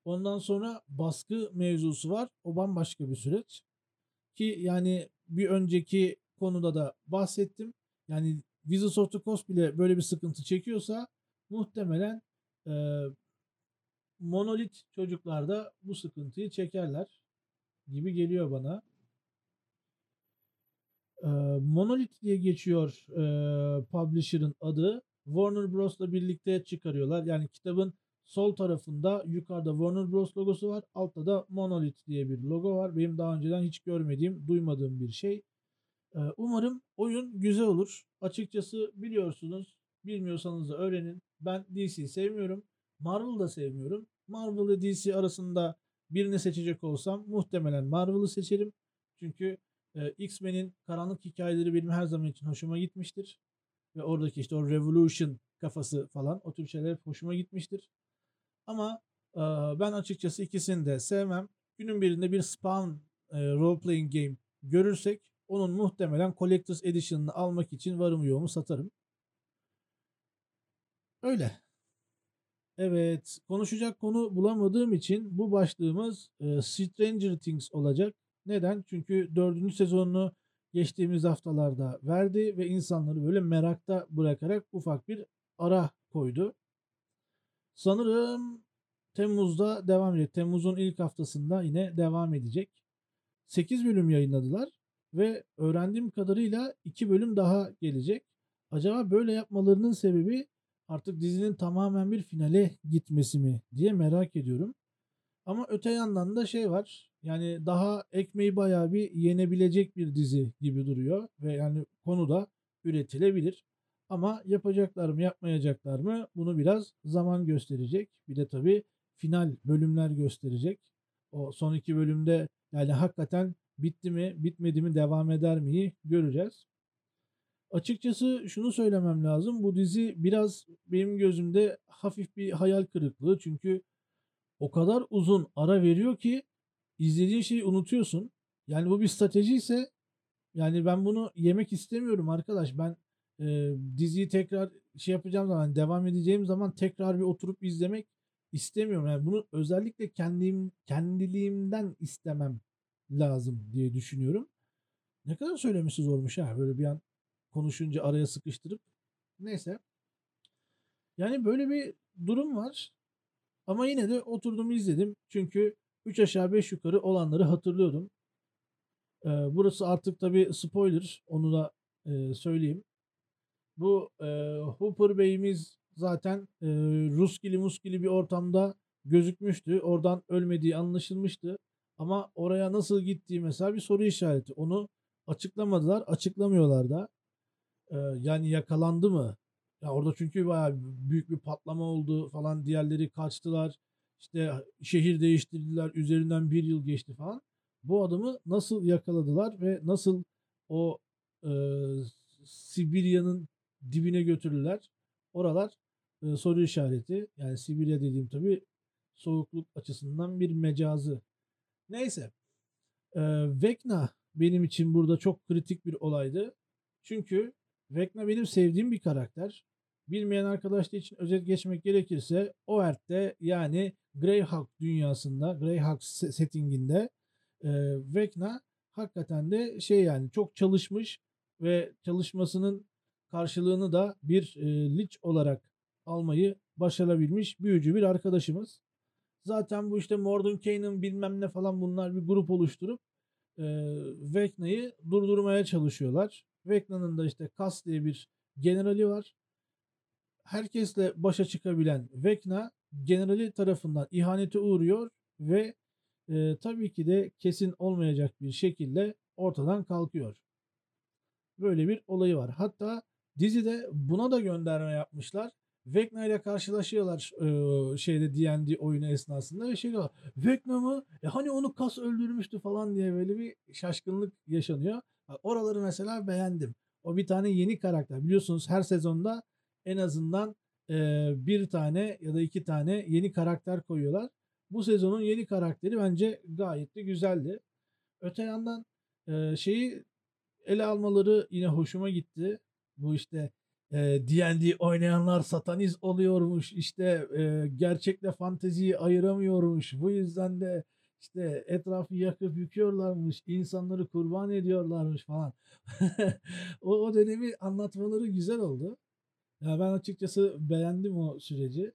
Ondan sonra baskı mevzusu var. O bambaşka bir süreç. Ki yani bir önceki konuda da bahsettim. Yani Wizards of the Coast bile böyle bir sıkıntı çekiyorsa muhtemelen e, monolit çocuklar da bu sıkıntıyı çekerler gibi geliyor bana. E, Monolith diye geçiyor e, publisher'ın adı. Warner Bros'la birlikte çıkarıyorlar. Yani kitabın sol tarafında yukarıda Warner Bros logosu var. Altta da Monolith diye bir logo var. Benim daha önceden hiç görmediğim, duymadığım bir şey. E, umarım oyun güzel olur. Açıkçası biliyorsunuz. Bilmiyorsanız da öğrenin. Ben DC sevmiyorum. Marvel da sevmiyorum. Marvel ile DC arasında birini seçecek olsam muhtemelen Marvel'ı seçerim. Çünkü e, X-Men'in karanlık hikayeleri benim her zaman için hoşuma gitmiştir. Ve oradaki işte o Revolution kafası falan o tür şeyler hoşuma gitmiştir. Ama e, ben açıkçası ikisini de sevmem. Günün birinde bir Spawn e, role playing game görürsek onun muhtemelen Collector's Edition'ını almak için varım yoğumu satarım. Öyle. Evet, konuşacak konu bulamadığım için bu başlığımız e, Stranger Things olacak. Neden? Çünkü dördüncü sezonunu geçtiğimiz haftalarda verdi ve insanları böyle merakta bırakarak ufak bir ara koydu. Sanırım Temmuz'da devam edecek. Temmuz'un ilk haftasında yine devam edecek. 8 bölüm yayınladılar ve öğrendiğim kadarıyla 2 bölüm daha gelecek. Acaba böyle yapmalarının sebebi artık dizinin tamamen bir finale gitmesi mi diye merak ediyorum. Ama öte yandan da şey var. Yani daha ekmeği bayağı bir yenebilecek bir dizi gibi duruyor ve yani konu da üretilebilir. Ama yapacaklar mı yapmayacaklar mı bunu biraz zaman gösterecek. Bir de tabii final bölümler gösterecek. O son iki bölümde yani hakikaten bitti mi bitmedi mi devam eder miyi göreceğiz. Açıkçası şunu söylemem lazım. Bu dizi biraz benim gözümde hafif bir hayal kırıklığı. Çünkü o kadar uzun ara veriyor ki izlediğin şeyi unutuyorsun. Yani bu bir strateji ise yani ben bunu yemek istemiyorum arkadaş. Ben e, diziyi tekrar şey yapacağım zaman devam edeceğim zaman tekrar bir oturup izlemek istemiyorum. Yani bunu özellikle kendim kendiliğimden istemem lazım diye düşünüyorum. Ne kadar söylemesi zormuş ha böyle bir an konuşunca araya sıkıştırıp. Neyse. Yani böyle bir durum var. Ama yine de oturdum izledim. Çünkü 3 aşağı 5 yukarı olanları hatırlıyordum. Ee, burası artık tabi spoiler. Onu da e, söyleyeyim. Bu e, Hooper Bey'imiz zaten e, Ruskili muskili bir ortamda gözükmüştü. Oradan ölmediği anlaşılmıştı. Ama oraya nasıl gittiği mesela bir soru işareti. Onu açıklamadılar. Açıklamıyorlar da. Ee, yani yakalandı mı? Ya orada çünkü bayağı büyük bir patlama oldu falan. Diğerleri kaçtılar. İşte şehir değiştirdiler. Üzerinden bir yıl geçti falan. Bu adamı nasıl yakaladılar ve nasıl o e, Sibirya'nın dibine götürdüler? Oralar e, soru işareti. Yani Sibirya dediğim tabii soğukluk açısından bir mecazı. Neyse. E, Vecna benim için burada çok kritik bir olaydı. Çünkü Vecna benim sevdiğim bir karakter. Bilmeyen arkadaşlar için özet geçmek gerekirse OERT'te yani Greyhawk dünyasında, Greyhawk settinginde e, Vecna hakikaten de şey yani çok çalışmış ve çalışmasının karşılığını da bir e, lich olarak almayı başarabilmiş büyücü bir arkadaşımız. Zaten bu işte Mordenkainen bilmem ne falan bunlar bir grup oluşturup e, Vecna'yı durdurmaya çalışıyorlar. Vecna'nın da işte Kas diye bir generali var. Herkesle başa çıkabilen Vecna generali tarafından ihanete uğruyor ve e, tabii ki de kesin olmayacak bir şekilde ortadan kalkıyor. Böyle bir olayı var. Hatta dizide buna da gönderme yapmışlar. Vecna ile karşılaşıyorlar e, şeyde D&D oyunu esnasında ve şey diyorlar. Vecna mı? E hani onu kas öldürmüştü falan diye böyle bir şaşkınlık yaşanıyor. Oraları mesela beğendim. O bir tane yeni karakter. Biliyorsunuz her sezonda en azından e, bir tane ya da iki tane yeni karakter koyuyorlar. Bu sezonun yeni karakteri bence gayet de güzeldi. Öte yandan Eee, şeyi ele almaları yine hoşuma gitti. Bu işte eee, D&D oynayanlar satanist oluyormuş. İşte eee, gerçekle fanteziyi ayıramıyormuş. Bu yüzden de işte etrafı yakıp yıkıyorlarmış. insanları kurban ediyorlarmış falan. (laughs) O, o dönemi anlatmaları güzel oldu. Ya ben açıkçası beğendim o süreci.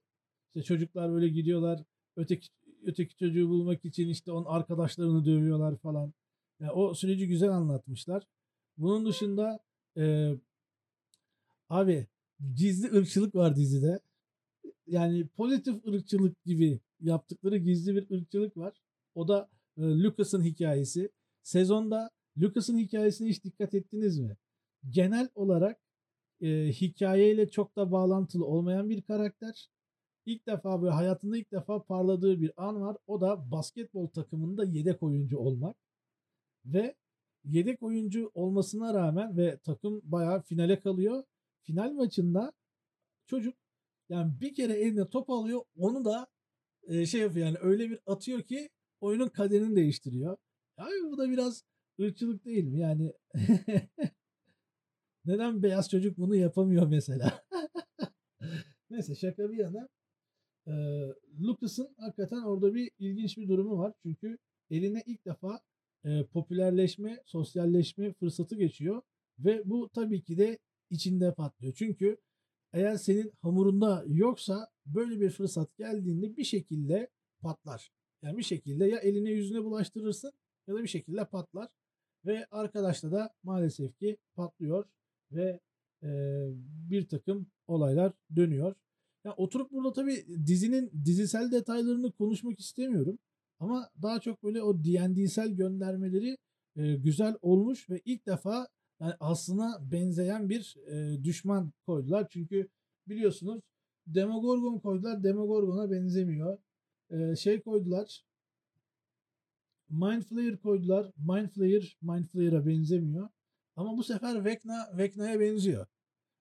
İşte çocuklar böyle gidiyorlar öteki öteki çocuğu bulmak için işte onun arkadaşlarını dövüyorlar falan. Ya o süreci güzel anlatmışlar. Bunun dışında eee, abi gizli ırkçılık var dizide. Yani pozitif ırkçılık gibi yaptıkları gizli bir ırkçılık var. O da e, Lucas'ın hikayesi. Sezonda Lucas'ın hikayesine hiç dikkat ettiniz mi? Genel olarak e, hikayeyle çok da bağlantılı olmayan bir karakter. İlk defa böyle hayatında ilk defa parladığı bir an var. O da basketbol takımında yedek oyuncu olmak. Ve yedek oyuncu olmasına rağmen ve takım bayağı finale kalıyor. Final maçında çocuk yani bir kere eline top alıyor onu da e, şey yapıyor yani öyle bir atıyor ki oyunun kaderini değiştiriyor. Yani bu da biraz ırkçılık değil mi? Yani (laughs) neden beyaz çocuk bunu yapamıyor mesela? (laughs) Neyse şaka bir yana. E, Lucas'ın hakikaten orada bir ilginç bir durumu var. Çünkü eline ilk defa e, popülerleşme, sosyalleşme fırsatı geçiyor. Ve bu tabii ki de içinde patlıyor. Çünkü eğer senin hamurunda yoksa böyle bir fırsat geldiğinde bir şekilde patlar. Yani bir şekilde ya eline yüzüne bulaştırırsın ya da bir şekilde patlar. Ve arkadaşta da maalesef ki patlıyor ve e, bir takım olaylar dönüyor. Ya oturup burada tabii dizinin dizisel detaylarını konuşmak istemiyorum. Ama daha çok böyle o D&D'sel göndermeleri e, güzel olmuş ve ilk defa yani aslına benzeyen bir e, düşman koydular. Çünkü biliyorsunuz Demogorgon koydular. Demogorgon'a benzemiyor. Şey koydular. Mind Flayer koydular. Mind Flayer Mind Flayer'a benzemiyor. Ama bu sefer Vecna Vecna'ya benziyor.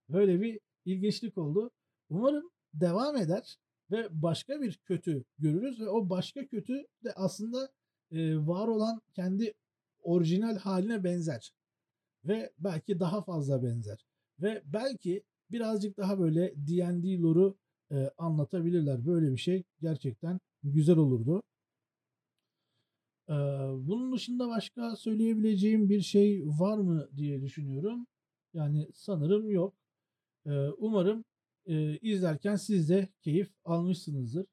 Böyle bir ilginçlik oldu. Umarım devam eder ve başka bir kötü görürüz ve o başka kötü de aslında e, var olan kendi orijinal haline benzer ve belki daha fazla benzer ve belki birazcık daha böyle D&D lore'u e, anlatabilirler. Böyle bir şey gerçekten güzel olurdu. Bunun dışında başka söyleyebileceğim bir şey var mı diye düşünüyorum. Yani sanırım yok. Umarım izlerken siz de keyif almışsınızdır.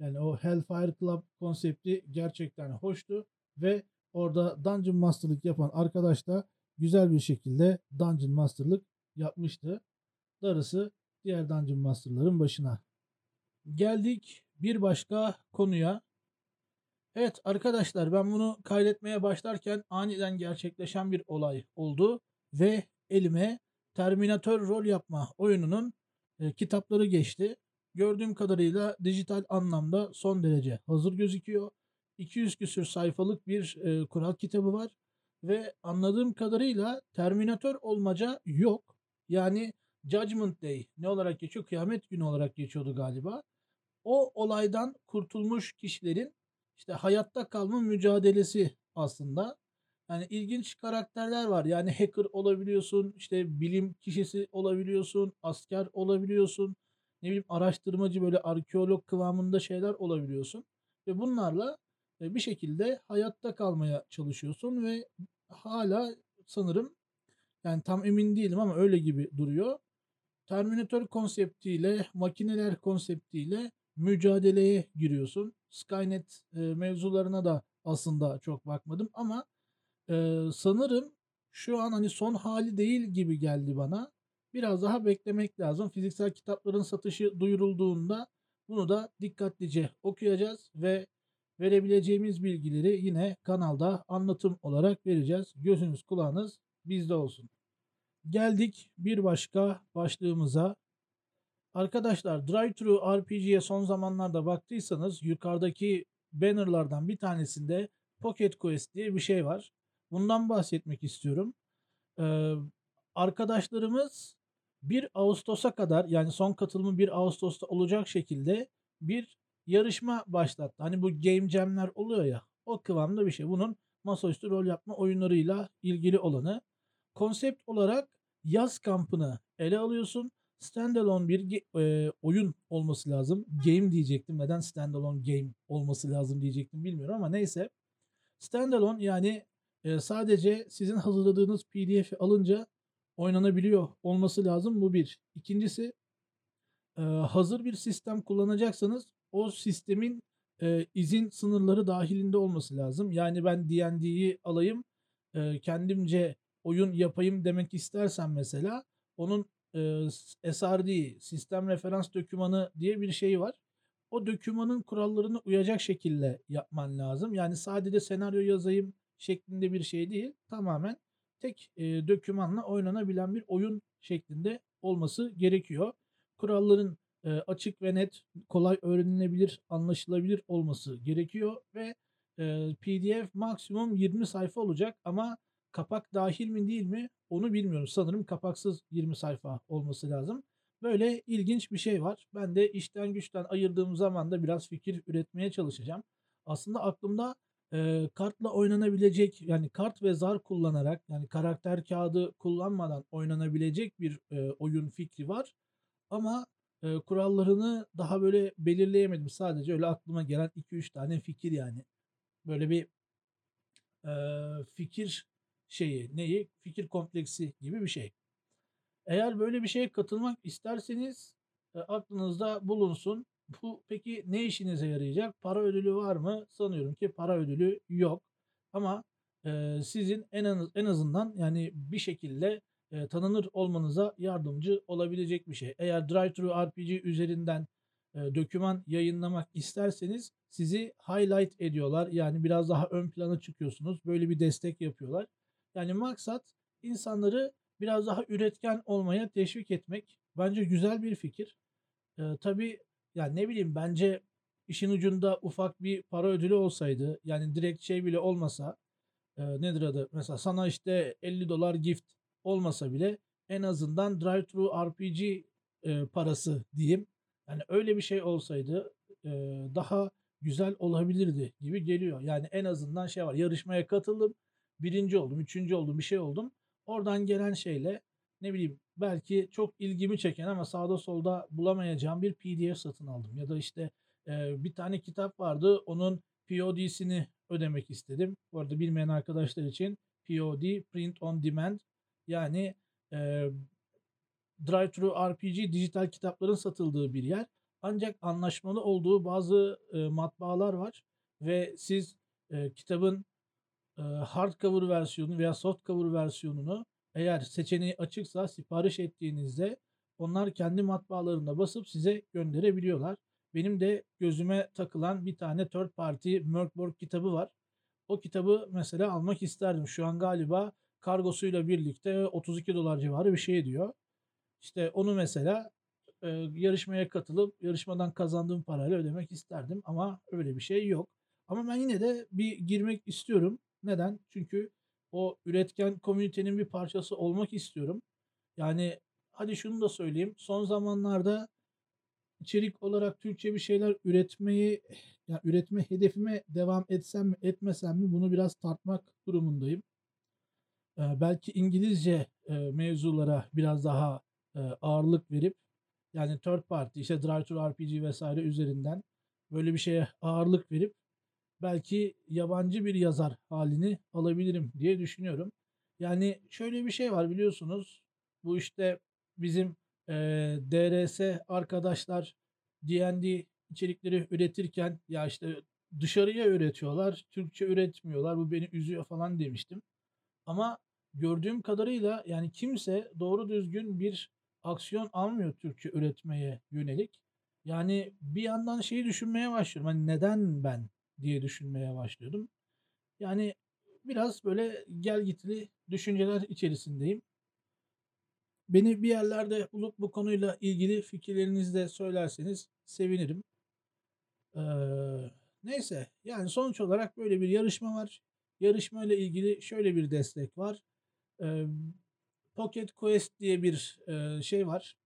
Yani o Hellfire Club konsepti gerçekten hoştu ve orada Dungeon Master'lık yapan arkadaş da güzel bir şekilde Dungeon Master'lık yapmıştı. Darısı diğer Dungeon Master'ların başına. Geldik bir başka konuya. Evet arkadaşlar ben bunu kaydetmeye başlarken aniden gerçekleşen bir olay oldu ve elime Terminator rol yapma oyununun e, kitapları geçti. Gördüğüm kadarıyla dijital anlamda son derece hazır gözüküyor. 200 küsür sayfalık bir e, kural kitabı var ve anladığım kadarıyla Terminator olmaca yok. Yani Judgment Day ne olarak geçiyor? Kıyamet günü olarak geçiyordu galiba. O olaydan kurtulmuş kişilerin işte hayatta kalma mücadelesi aslında. Yani ilginç karakterler var. Yani hacker olabiliyorsun, işte bilim kişisi olabiliyorsun, asker olabiliyorsun. Ne bileyim araştırmacı böyle arkeolog kıvamında şeyler olabiliyorsun. Ve bunlarla e, bir şekilde hayatta kalmaya çalışıyorsun ve hala sanırım yani tam emin değilim ama öyle gibi duruyor. Terminator konseptiyle, makineler konseptiyle mücadeleye giriyorsun. Skynet e, mevzularına da aslında çok bakmadım ama e, sanırım şu an hani son hali değil gibi geldi bana. Biraz daha beklemek lazım. Fiziksel kitapların satışı duyurulduğunda bunu da dikkatlice okuyacağız ve verebileceğimiz bilgileri yine kanalda anlatım olarak vereceğiz. Gözünüz kulağınız bizde olsun. Geldik bir başka başlığımıza. Arkadaşlar Drive-Thru RPG'ye son zamanlarda baktıysanız yukarıdaki bannerlardan bir tanesinde Pocket Quest diye bir şey var. Bundan bahsetmek istiyorum. Ee, arkadaşlarımız 1 Ağustos'a kadar yani son katılımı 1 Ağustos'ta olacak şekilde bir yarışma başlattı. Hani bu game jam'ler oluyor ya o kıvamda bir şey. Bunun masaüstü rol yapma oyunlarıyla ilgili olanı. Konsept olarak yaz kampını ele alıyorsun. Standalone bir e, oyun olması lazım. Game diyecektim. Neden standalone game olması lazım diyecektim bilmiyorum ama neyse. Standalone yani e, sadece sizin hazırladığınız PDF'i alınca oynanabiliyor olması lazım. Bu bir. İkincisi e, hazır bir sistem kullanacaksanız o sistemin e, izin sınırları dahilinde olması lazım. Yani ben D&D'yi alayım e, kendimce oyun yapayım demek istersen mesela onun e, SRD sistem referans dokümanı diye bir şey var. O dokümanın kurallarına uyacak şekilde yapman lazım. Yani sadece senaryo yazayım şeklinde bir şey değil. Tamamen tek e, dokümanla oynanabilen bir oyun şeklinde olması gerekiyor. Kuralların e, açık ve net, kolay öğrenilebilir, anlaşılabilir olması gerekiyor ve e, PDF maksimum 20 sayfa olacak ama kapak dahil mi değil mi onu bilmiyorum. Sanırım kapaksız 20 sayfa olması lazım. Böyle ilginç bir şey var. Ben de işten güçten ayırdığım zaman da biraz fikir üretmeye çalışacağım. Aslında aklımda e, kartla oynanabilecek yani kart ve zar kullanarak yani karakter kağıdı kullanmadan oynanabilecek bir e, oyun fikri var. Ama e, kurallarını daha böyle belirleyemedim. Sadece öyle aklıma gelen 2-3 tane fikir yani. Böyle bir e, fikir şeyi neyi? Fikir kompleksi gibi bir şey. Eğer böyle bir şeye katılmak isterseniz e, aklınızda bulunsun. Bu peki ne işinize yarayacak? Para ödülü var mı? Sanıyorum ki para ödülü yok. Ama e, sizin en az, en azından yani bir şekilde e, tanınır olmanıza yardımcı olabilecek bir şey. Eğer Drive-Thru RPG üzerinden e, doküman yayınlamak isterseniz sizi highlight ediyorlar. Yani biraz daha ön plana çıkıyorsunuz. Böyle bir destek yapıyorlar. Yani maksat insanları biraz daha üretken olmaya teşvik etmek. Bence güzel bir fikir. E, tabii yani ne bileyim bence işin ucunda ufak bir para ödülü olsaydı yani direkt şey bile olmasa e, nedir adı mesela sana işte 50 dolar gift olmasa bile en azından drive-thru RPG e, parası diyeyim. Yani öyle bir şey olsaydı e, daha güzel olabilirdi gibi geliyor. Yani en azından şey var yarışmaya katıldım birinci oldum üçüncü oldum bir şey oldum. Oradan gelen şeyle ne bileyim belki çok ilgimi çeken ama sağda solda bulamayacağım bir PDF satın aldım. Ya da işte e, bir tane kitap vardı onun POD'sini ödemek istedim. Bu arada bilmeyen arkadaşlar için POD Print on Demand yani e, Drive-Thru RPG dijital kitapların satıldığı bir yer. Ancak anlaşmalı olduğu bazı e, matbaalar var ve siz e, kitabın e, hardcover versiyonu veya softcover versiyonunu eğer seçeneği açıksa sipariş ettiğinizde onlar kendi matbaalarında basıp size gönderebiliyorlar. Benim de gözüme takılan bir tane third party Merkborg kitabı var. O kitabı mesela almak isterdim. Şu an galiba kargosuyla birlikte 32 dolar civarı bir şey diyor. İşte onu mesela e, yarışmaya katılıp yarışmadan kazandığım parayla ödemek isterdim ama öyle bir şey yok. Ama ben yine de bir girmek istiyorum. Neden? Çünkü o üretken komünitenin bir parçası olmak istiyorum. Yani hadi şunu da söyleyeyim. Son zamanlarda içerik olarak Türkçe bir şeyler üretmeyi yani üretme hedefime devam etsem mi etmesem mi bunu biraz tartmak durumundayım. Ee, belki İngilizce e, mevzulara biraz daha e, ağırlık verip yani third party işte Drive-Thru RPG vesaire üzerinden böyle bir şeye ağırlık verip belki yabancı bir yazar halini alabilirim diye düşünüyorum. Yani şöyle bir şey var biliyorsunuz. Bu işte bizim e, DRS arkadaşlar D&D içerikleri üretirken ya işte dışarıya üretiyorlar, Türkçe üretmiyorlar. Bu beni üzüyor falan demiştim. Ama gördüğüm kadarıyla yani kimse doğru düzgün bir aksiyon almıyor Türkçe üretmeye yönelik. Yani bir yandan şeyi düşünmeye başlıyorum. Hani neden ben diye düşünmeye başlıyordum. Yani biraz böyle gel gitli düşünceler içerisindeyim. Beni bir yerlerde bulup bu konuyla ilgili fikirlerinizi de söylerseniz sevinirim. Ee, neyse yani sonuç olarak böyle bir yarışma var. Yarışma ile ilgili şöyle bir destek var. Ee, Pocket Quest diye bir e, şey var.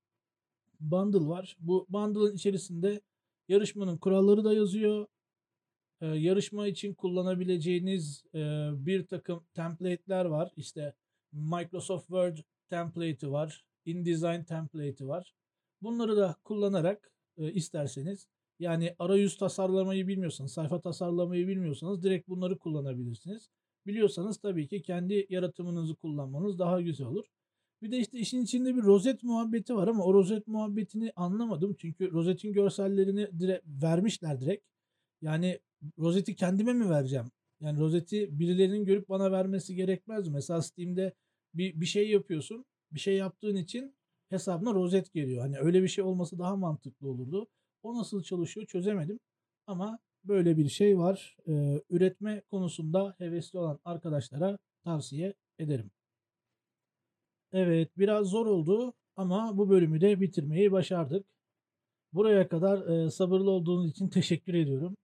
Bundle var. Bu bundle'ın içerisinde yarışmanın kuralları da yazıyor. Eee, yarışma için kullanabileceğiniz, eee, birtakım template'ler var. İşte Microsoft Word template'i var, InDesign template'i var. Bunları da kullanarak, eee, isterseniz yani arayüz tasarlamayı bilmiyorsanız, sayfa tasarlamayı bilmiyorsanız direkt bunları kullanabilirsiniz. Biliyorsanız tabii ki kendi yaratımınızı kullanmanız daha güzel olur. Bir de işte işin içinde bir rozet muhabbeti var ama o rozet muhabbetini anlamadım. Çünkü rozetin görsellerini dire vermişler direkt. Yani rozeti kendime mi vereceğim? Yani rozeti birilerinin görüp bana vermesi gerekmez mi? Mesela Steam'de bir, bir şey yapıyorsun. Bir şey yaptığın için hesabına rozet geliyor. Hani öyle bir şey olması daha mantıklı olurdu. O nasıl çalışıyor çözemedim. Ama böyle bir şey var. Ee, üretme konusunda hevesli olan arkadaşlara tavsiye ederim. Evet, biraz zor oldu ama bu bölümü de bitirmeyi başardık. Buraya kadar e, sabırlı olduğunuz için teşekkür ediyorum.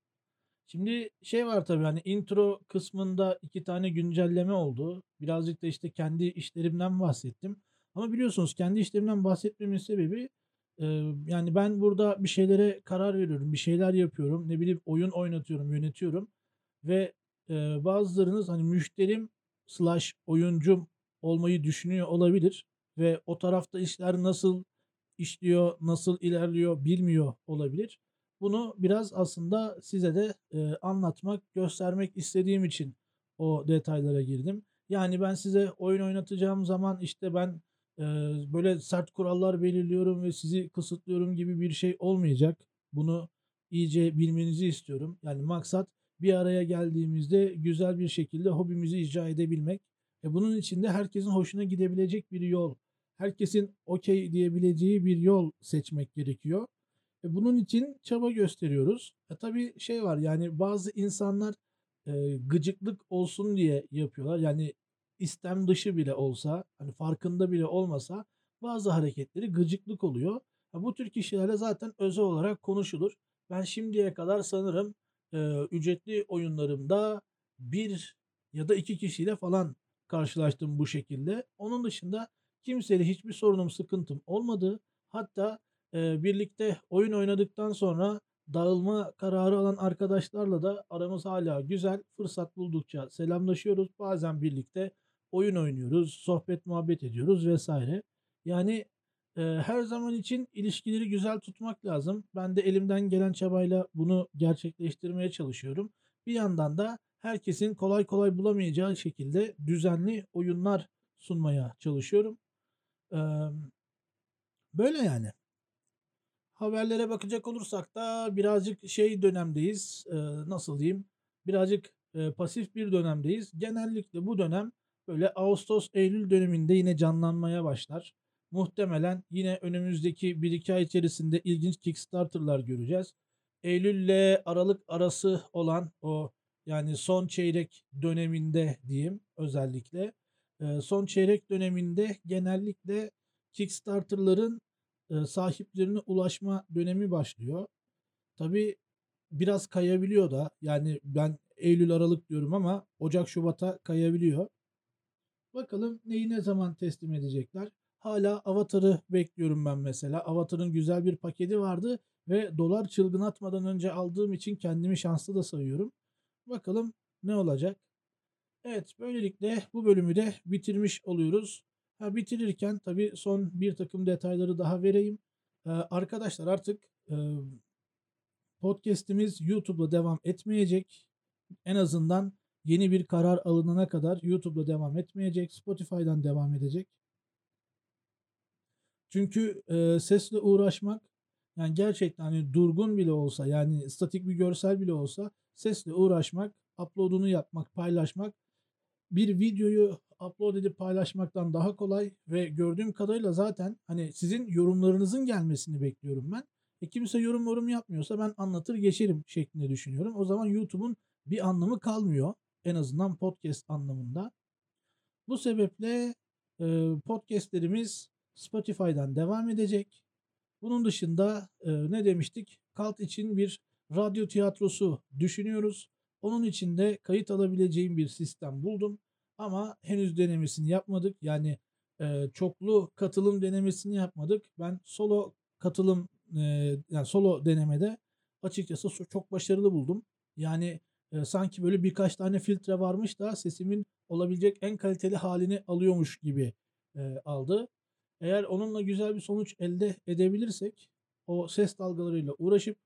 Şimdi şey var tabii hani intro kısmında iki tane güncelleme oldu. Birazcık da işte kendi işlerimden bahsettim. Ama biliyorsunuz kendi işlerimden bahsetmemin sebebi e, yani ben burada bir şeylere karar veriyorum, bir şeyler yapıyorum, ne bileyim oyun oynatıyorum, yönetiyorum ve e, bazılarınız hani müşterim slash oyuncum olmayı düşünüyor olabilir ve o tarafta işler nasıl işliyor, nasıl ilerliyor bilmiyor olabilir. Bunu biraz aslında size de e, anlatmak, göstermek istediğim için o detaylara girdim. Yani ben size oyun oynatacağım zaman işte ben e, böyle sert kurallar belirliyorum ve sizi kısıtlıyorum gibi bir şey olmayacak. Bunu iyice bilmenizi istiyorum. Yani maksat bir araya geldiğimizde güzel bir şekilde hobimizi icra edebilmek. E bunun için de herkesin hoşuna gidebilecek bir yol, herkesin okey diyebileceği bir yol seçmek gerekiyor. E bunun için çaba gösteriyoruz. E tabii şey var yani bazı insanlar e, gıcıklık olsun diye yapıyorlar. Yani istem dışı bile olsa, hani farkında bile olmasa bazı hareketleri gıcıklık oluyor. Ha, bu tür kişilerle zaten özel olarak konuşulur. Ben şimdiye kadar sanırım e, ücretli oyunlarımda bir ya da iki kişiyle falan karşılaştım bu şekilde. Onun dışında kimseyle hiçbir sorunum, sıkıntım olmadı. Hatta e, birlikte oyun oynadıktan sonra dağılma kararı alan arkadaşlarla da aramız hala güzel. Fırsat buldukça selamlaşıyoruz. Bazen birlikte oyun oynuyoruz, sohbet muhabbet ediyoruz vesaire. Yani e, her zaman için ilişkileri güzel tutmak lazım. Ben de elimden gelen çabayla bunu gerçekleştirmeye çalışıyorum. Bir yandan da herkesin kolay kolay bulamayacağı şekilde düzenli oyunlar sunmaya çalışıyorum. Ee, böyle yani. Haberlere bakacak olursak da birazcık şey dönemdeyiz. Ee, nasıl diyeyim? Birazcık e, pasif bir dönemdeyiz. Genellikle bu dönem böyle Ağustos-Eylül döneminde yine canlanmaya başlar. Muhtemelen yine önümüzdeki 1-2 ay içerisinde ilginç Kickstarter'lar göreceğiz. Eylül ile Aralık arası olan o yani son çeyrek döneminde diyeyim özellikle. E, son çeyrek döneminde genellikle Kickstarter'ların e, sahiplerine ulaşma dönemi başlıyor. Tabi biraz kayabiliyor da yani ben Eylül Aralık diyorum ama Ocak Şubat'a kayabiliyor. Bakalım neyi ne zaman teslim edecekler. Hala Avatar'ı bekliyorum ben mesela. Avatar'ın güzel bir paketi vardı ve dolar çılgın atmadan önce aldığım için kendimi şanslı da sayıyorum. Bakalım ne olacak. Evet böylelikle bu bölümü de bitirmiş oluyoruz. Ha, bitirirken tabii son bir takım detayları daha vereyim. Ee, arkadaşlar artık e, podcast'imiz YouTube'da devam etmeyecek. En azından yeni bir karar alınana kadar YouTube'da devam etmeyecek. Spotify'dan devam edecek. Çünkü e, sesle uğraşmak yani gerçekten hani durgun bile olsa yani statik bir görsel bile olsa sesle uğraşmak, upload'unu yapmak, paylaşmak bir videoyu upload edip paylaşmaktan daha kolay ve gördüğüm kadarıyla zaten hani sizin yorumlarınızın gelmesini bekliyorum ben. E kimse yorum yorum yapmıyorsa ben anlatır geçerim şeklinde düşünüyorum. O zaman YouTube'un bir anlamı kalmıyor. En azından podcast anlamında. Bu sebeple e, podcastlerimiz Spotify'dan devam edecek. Bunun dışında e, ne demiştik? Kalt için bir radyo tiyatrosu düşünüyoruz. Onun için de kayıt alabileceğim bir sistem buldum. Ama henüz denemesini yapmadık. Yani e, çoklu katılım denemesini yapmadık. Ben solo katılım e, yani solo denemede açıkçası çok başarılı buldum. Yani, eee, sanki böyle birkaç tane filtre varmış da sesimin olabilecek en kaliteli halini alıyormuş gibi, eee, aldı. Eğer onunla güzel bir sonuç elde edebilirsek o ses dalgalarıyla uğraşıp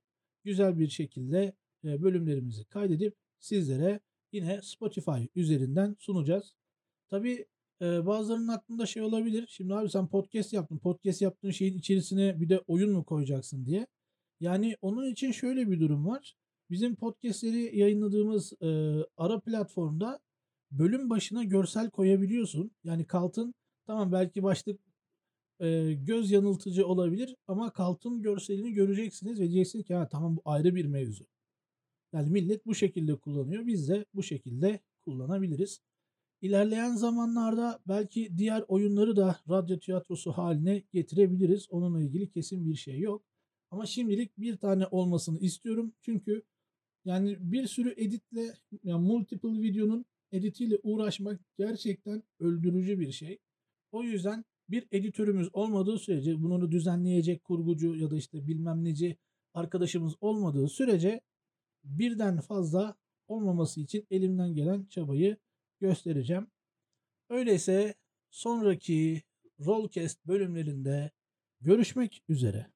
güzel bir şekilde, bölümlerimizi kaydedip sizlere yine Spotify üzerinden sunacağız. Tabii, eee, bazılarının aklında şey olabilir. Şimdi abi sen podcast yaptın. Podcast yaptığın şeyin içerisine bir de oyun mu koyacaksın diye. Yani onun için şöyle bir durum var. Bizim podcast'leri yayınladığımız, eee, ara platformda bölüm başına görsel koyabiliyorsun. Yani Kalt'ın tamam belki başlık, eee, göz yanıltıcı olabilir ama Kalt'ın görselini göreceksiniz ve diyeceksiniz ki ha tamam bu ayrı bir mevzu. Yani millet bu şekilde kullanıyor. Biz de bu şekilde kullanabiliriz. İlerleyen zamanlarda belki diğer oyunları da radyo tiyatrosu haline getirebiliriz. Onunla ilgili kesin bir şey yok. Ama şimdilik bir tane olmasını istiyorum. Çünkü yani bir sürü editle, yani multiple videonun editiyle uğraşmak gerçekten öldürücü bir şey. O yüzden bir editörümüz olmadığı sürece, bunu düzenleyecek kurgucu ya da işte bilmem neci arkadaşımız olmadığı sürece birden fazla olmaması için elimden gelen çabayı göstereceğim. Öyleyse sonraki Rollcast bölümlerinde görüşmek üzere.